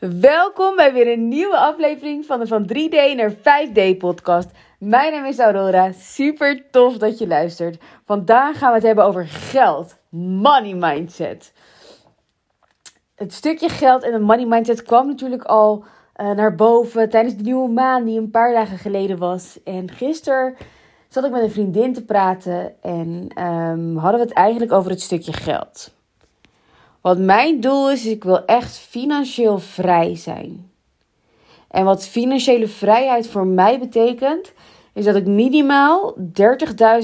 Welkom bij weer een nieuwe aflevering van de Van 3D naar 5D podcast. Mijn naam is Aurora. Super tof dat je luistert. Vandaag gaan we het hebben over geld. Money mindset. Het stukje geld en de money mindset kwam natuurlijk al uh, naar boven tijdens de nieuwe maan die een paar dagen geleden was. En gisteren zat ik met een vriendin te praten en um, hadden we het eigenlijk over het stukje geld. Wat mijn doel is, is ik wil echt financieel vrij zijn. En wat financiële vrijheid voor mij betekent, is dat ik minimaal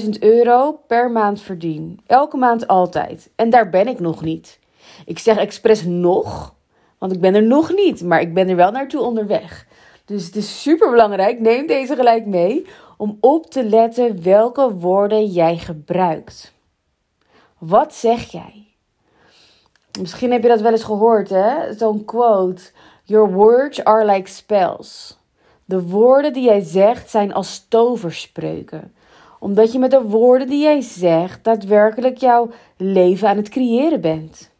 30.000 euro per maand verdien. Elke maand altijd. En daar ben ik nog niet. Ik zeg expres nog, want ik ben er nog niet, maar ik ben er wel naartoe onderweg. Dus het is super belangrijk, neem deze gelijk mee, om op te letten welke woorden jij gebruikt. Wat zeg jij? Misschien heb je dat wel eens gehoord, hè? Zo'n quote. Your words are like spells. De woorden die jij zegt zijn als toverspreuken. Omdat je met de woorden die jij zegt daadwerkelijk jouw leven aan het creëren bent.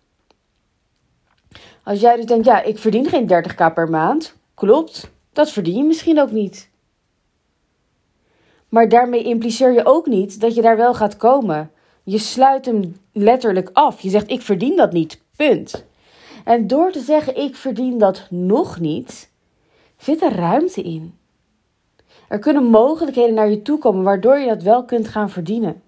Als jij dus denkt, ja, ik verdien geen 30k per maand. Klopt, dat verdien je misschien ook niet. Maar daarmee impliceer je ook niet dat je daar wel gaat komen. Je sluit hem letterlijk af. Je zegt: Ik verdien dat niet. Punt. En door te zeggen: Ik verdien dat nog niet, zit er ruimte in. Er kunnen mogelijkheden naar je toe komen waardoor je dat wel kunt gaan verdienen.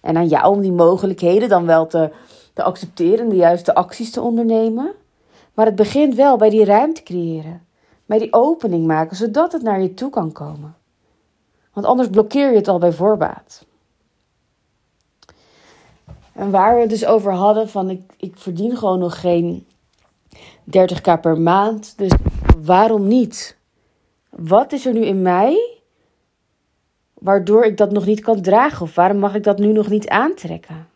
En aan jou om die mogelijkheden dan wel te, te accepteren, de juiste acties te ondernemen. Maar het begint wel bij die ruimte creëren, bij die opening maken, zodat het naar je toe kan komen. Want anders blokkeer je het al bij voorbaat. En waar we het dus over hadden van ik, ik verdien gewoon nog geen 30k per maand. Dus waarom niet? Wat is er nu in mij waardoor ik dat nog niet kan dragen? Of waarom mag ik dat nu nog niet aantrekken?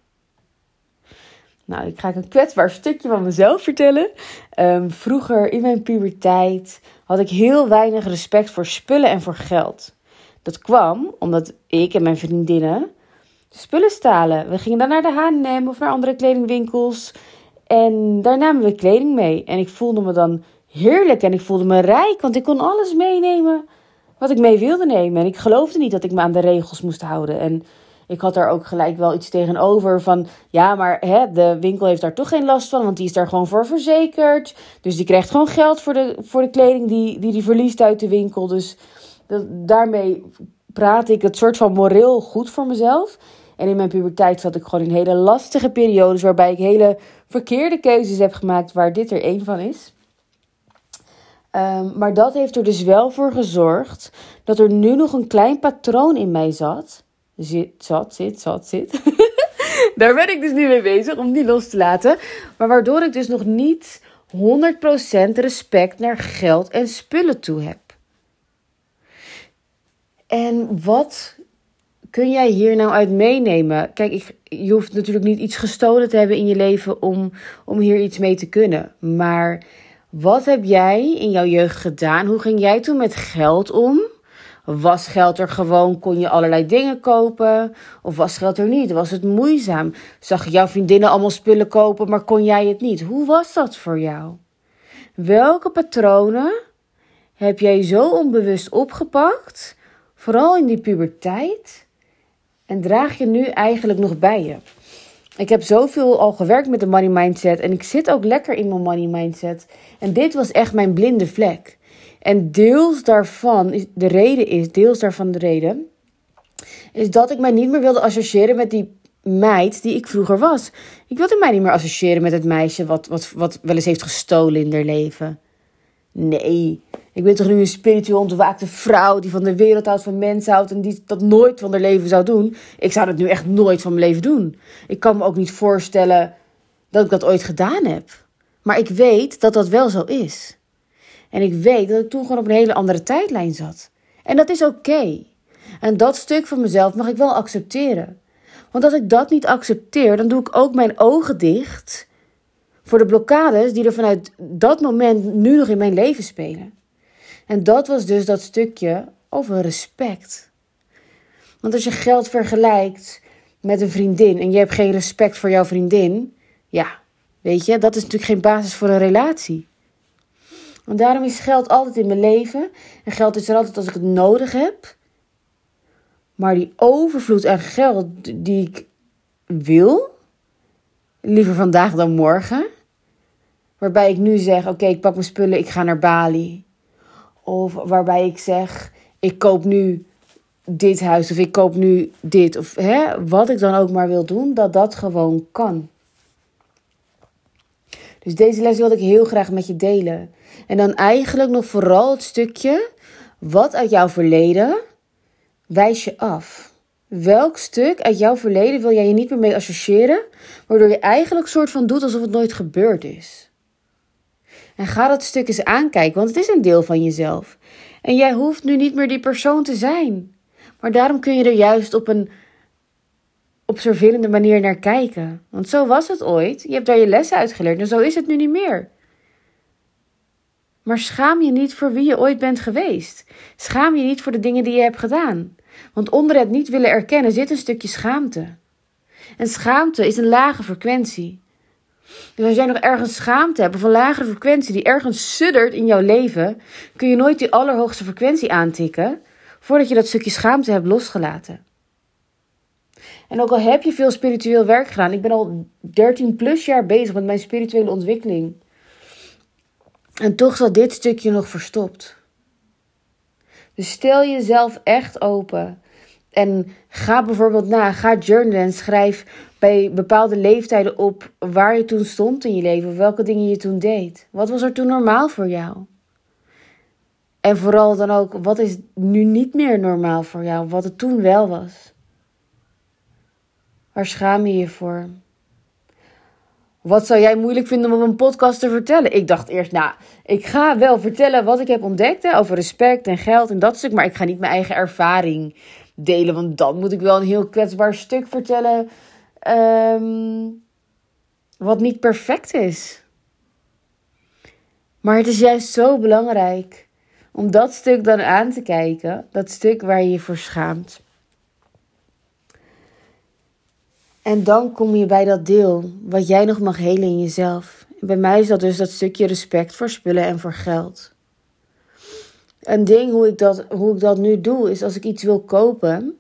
Nou, ik ga een kwetsbaar stukje van mezelf vertellen. Um, vroeger in mijn puberteit had ik heel weinig respect voor spullen en voor geld. Dat kwam omdat ik en mijn vriendinnen spullen stalen. We gingen dan naar de H&M of naar andere kledingwinkels. En daar namen we kleding mee. En ik voelde me dan heerlijk en ik voelde me rijk, want ik kon alles meenemen wat ik mee wilde nemen. En ik geloofde niet dat ik me aan de regels moest houden. En ik had daar ook gelijk wel iets tegenover van, ja, maar hè, de winkel heeft daar toch geen last van, want die is daar gewoon voor verzekerd. Dus die krijgt gewoon geld voor de, voor de kleding die, die die verliest uit de winkel. Dus dat, daarmee praat ik het soort van moreel goed voor mezelf. En in mijn puberteit zat ik gewoon in hele lastige periodes waarbij ik hele verkeerde keuzes heb gemaakt, waar dit er één van is. Um, maar dat heeft er dus wel voor gezorgd dat er nu nog een klein patroon in mij zat. Zit, zat, zit, zat, zit. Daar ben ik dus nu mee bezig om die los te laten. Maar waardoor ik dus nog niet 100% respect naar geld en spullen toe heb. En wat kun jij hier nou uit meenemen? Kijk, je hoeft natuurlijk niet iets gestolen te hebben in je leven om, om hier iets mee te kunnen. Maar wat heb jij in jouw jeugd gedaan? Hoe ging jij toen met geld om? Was geld er gewoon? Kon je allerlei dingen kopen? Of was geld er niet? Was het moeizaam? Zag jouw vriendinnen allemaal spullen kopen, maar kon jij het niet? Hoe was dat voor jou? Welke patronen heb jij zo onbewust opgepakt? Vooral in die puberteit en draag je nu eigenlijk nog bij je? Ik heb zoveel al gewerkt met de money mindset en ik zit ook lekker in mijn money mindset. En dit was echt mijn blinde vlek. En deels daarvan, de reden is, deels daarvan de reden, is dat ik mij niet meer wilde associëren met die meid die ik vroeger was. Ik wilde mij niet meer associëren met het meisje wat, wat, wat wel eens heeft gestolen in haar leven. Nee, ik ben toch nu een spiritueel ontwaakte vrouw die van de wereld houdt, van mensen houdt en die dat nooit van haar leven zou doen. Ik zou dat nu echt nooit van mijn leven doen. Ik kan me ook niet voorstellen dat ik dat ooit gedaan heb. Maar ik weet dat dat wel zo is. En ik weet dat ik toen gewoon op een hele andere tijdlijn zat. En dat is oké. En dat stuk van mezelf mag ik wel accepteren. Want als ik dat niet accepteer, dan doe ik ook mijn ogen dicht voor de blokkades die er vanuit dat moment nu nog in mijn leven spelen. En dat was dus dat stukje over respect. Want als je geld vergelijkt met een vriendin en je hebt geen respect voor jouw vriendin, ja, weet je, dat is natuurlijk geen basis voor een relatie. Want daarom is geld altijd in mijn leven. En geld is er altijd als ik het nodig heb. Maar die overvloed aan geld die ik wil, liever vandaag dan morgen. Waarbij ik nu zeg: Oké, ik pak mijn spullen, ik ga naar Bali. Of waarbij ik zeg: Ik koop nu dit huis of ik koop nu dit. Of hè, wat ik dan ook maar wil doen, dat dat gewoon kan. Dus deze les wilde ik heel graag met je delen. En dan eigenlijk nog vooral het stukje wat uit jouw verleden wijs je af. Welk stuk uit jouw verleden wil jij je niet meer mee associëren, waardoor je eigenlijk soort van doet alsof het nooit gebeurd is? En ga dat stuk eens aankijken, want het is een deel van jezelf. En jij hoeft nu niet meer die persoon te zijn. Maar daarom kun je er juist op een observerende manier naar kijken. Want zo was het ooit. Je hebt daar je lessen uitgeleerd en zo is het nu niet meer. Maar schaam je niet voor wie je ooit bent geweest. Schaam je niet voor de dingen die je hebt gedaan. Want onder het niet willen erkennen zit een stukje schaamte. En schaamte is een lage frequentie. Dus als jij nog ergens schaamte hebt of een lagere frequentie die ergens suddert in jouw leven, kun je nooit die allerhoogste frequentie aantikken voordat je dat stukje schaamte hebt losgelaten. En ook al heb je veel spiritueel werk gedaan, ik ben al 13 plus jaar bezig met mijn spirituele ontwikkeling. En toch zat dit stukje nog verstopt. Dus stel jezelf echt open. En ga bijvoorbeeld na, ga journalen en schrijf bij bepaalde leeftijden op waar je toen stond in je leven, of welke dingen je toen deed. Wat was er toen normaal voor jou? En vooral dan ook, wat is nu niet meer normaal voor jou, wat het toen wel was? Waar schaam je je voor? Wat zou jij moeilijk vinden om op een podcast te vertellen? Ik dacht eerst, nou, ik ga wel vertellen wat ik heb ontdekt over respect en geld en dat stuk, maar ik ga niet mijn eigen ervaring delen, want dan moet ik wel een heel kwetsbaar stuk vertellen, ehm, wat niet perfect is. Maar het is juist zo belangrijk om dat stuk dan aan te kijken, dat stuk waar je je voor schaamt. En dan kom je bij dat deel wat jij nog mag helen in jezelf. Bij mij is dat dus dat stukje respect voor spullen en voor geld. Een ding hoe ik, dat, hoe ik dat nu doe, is als ik iets wil kopen,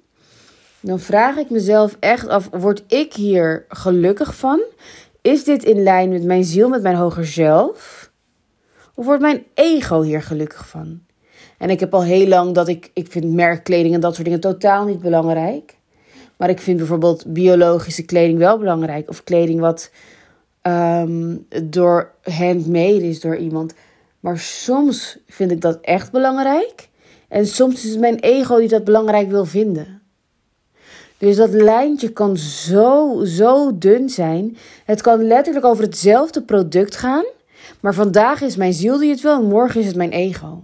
dan vraag ik mezelf echt af: word ik hier gelukkig van? Is dit in lijn met mijn ziel, met mijn hoger zelf? Of wordt mijn ego hier gelukkig van? En ik heb al heel lang dat ik, ik vind merkkleding en dat soort dingen totaal niet belangrijk. Maar ik vind bijvoorbeeld biologische kleding wel belangrijk. Of kleding wat um, door handmade is door iemand. Maar soms vind ik dat echt belangrijk. En soms is het mijn ego die dat belangrijk wil vinden. Dus dat lijntje kan zo, zo dun zijn. Het kan letterlijk over hetzelfde product gaan. Maar vandaag is mijn ziel die het wil en morgen is het mijn ego.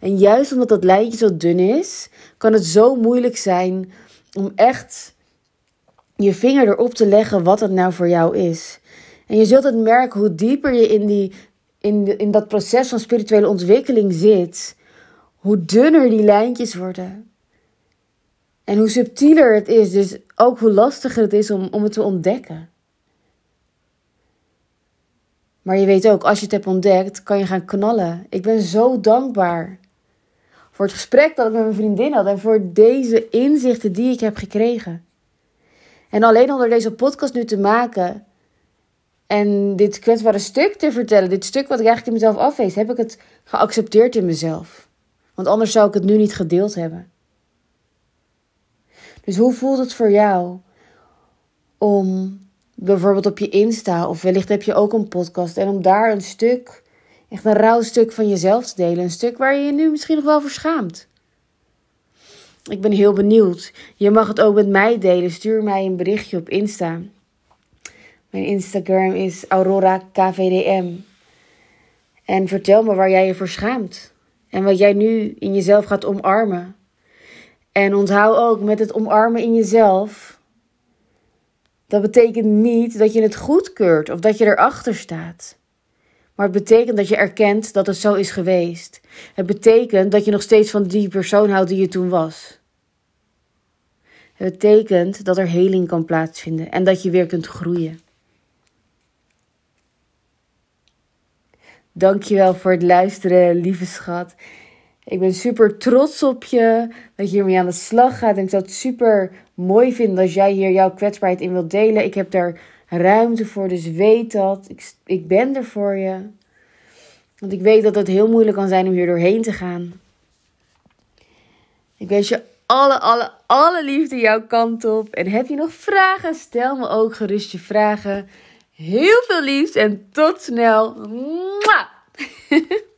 En juist omdat dat lijntje zo dun is, kan het zo moeilijk zijn om echt je vinger erop te leggen wat het nou voor jou is. En je zult het merken hoe dieper je in, die, in, de, in dat proces van spirituele ontwikkeling zit, hoe dunner die lijntjes worden. En hoe subtieler het is, dus ook hoe lastiger het is om, om het te ontdekken. Maar je weet ook, als je het hebt ontdekt, kan je gaan knallen. Ik ben zo dankbaar voor het gesprek dat ik met mijn vriendin had en voor deze inzichten die ik heb gekregen. En alleen al door deze podcast nu te maken en dit kwetsbare stuk te vertellen, dit stuk wat ik eigenlijk in mezelf afwees, heb ik het geaccepteerd in mezelf. Want anders zou ik het nu niet gedeeld hebben. Dus hoe voelt het voor jou om bijvoorbeeld op je Insta of wellicht heb je ook een podcast en om daar een stuk, echt een rauw stuk van jezelf te delen, een stuk waar je je nu misschien nog wel voor schaamt? Ik ben heel benieuwd. Je mag het ook met mij delen. Stuur mij een berichtje op Insta. Mijn Instagram is Aurora KVDM. En vertel me waar jij je voor schaamt. En wat jij nu in jezelf gaat omarmen. En onthoud ook met het omarmen in jezelf. Dat betekent niet dat je het goedkeurt of dat je erachter staat. Maar het betekent dat je erkent dat het zo is geweest. Het betekent dat je nog steeds van die persoon houdt die je toen was. Het betekent dat er heling kan plaatsvinden en dat je weer kunt groeien. Dankjewel voor het luisteren, lieve schat. Ik ben super trots op je dat je hiermee aan de slag gaat. En ik zou het super mooi vinden als jij hier jouw kwetsbaarheid in wilt delen. Ik heb daar ruimte voor, dus weet dat. Ik, ik ben er voor je. Want ik weet dat het heel moeilijk kan zijn om hier doorheen te gaan. Ik wens je alle, alle, alle liefde jouw kant op. En heb je nog vragen? Stel me ook gerust je vragen. Heel veel liefs en tot snel. Mwah!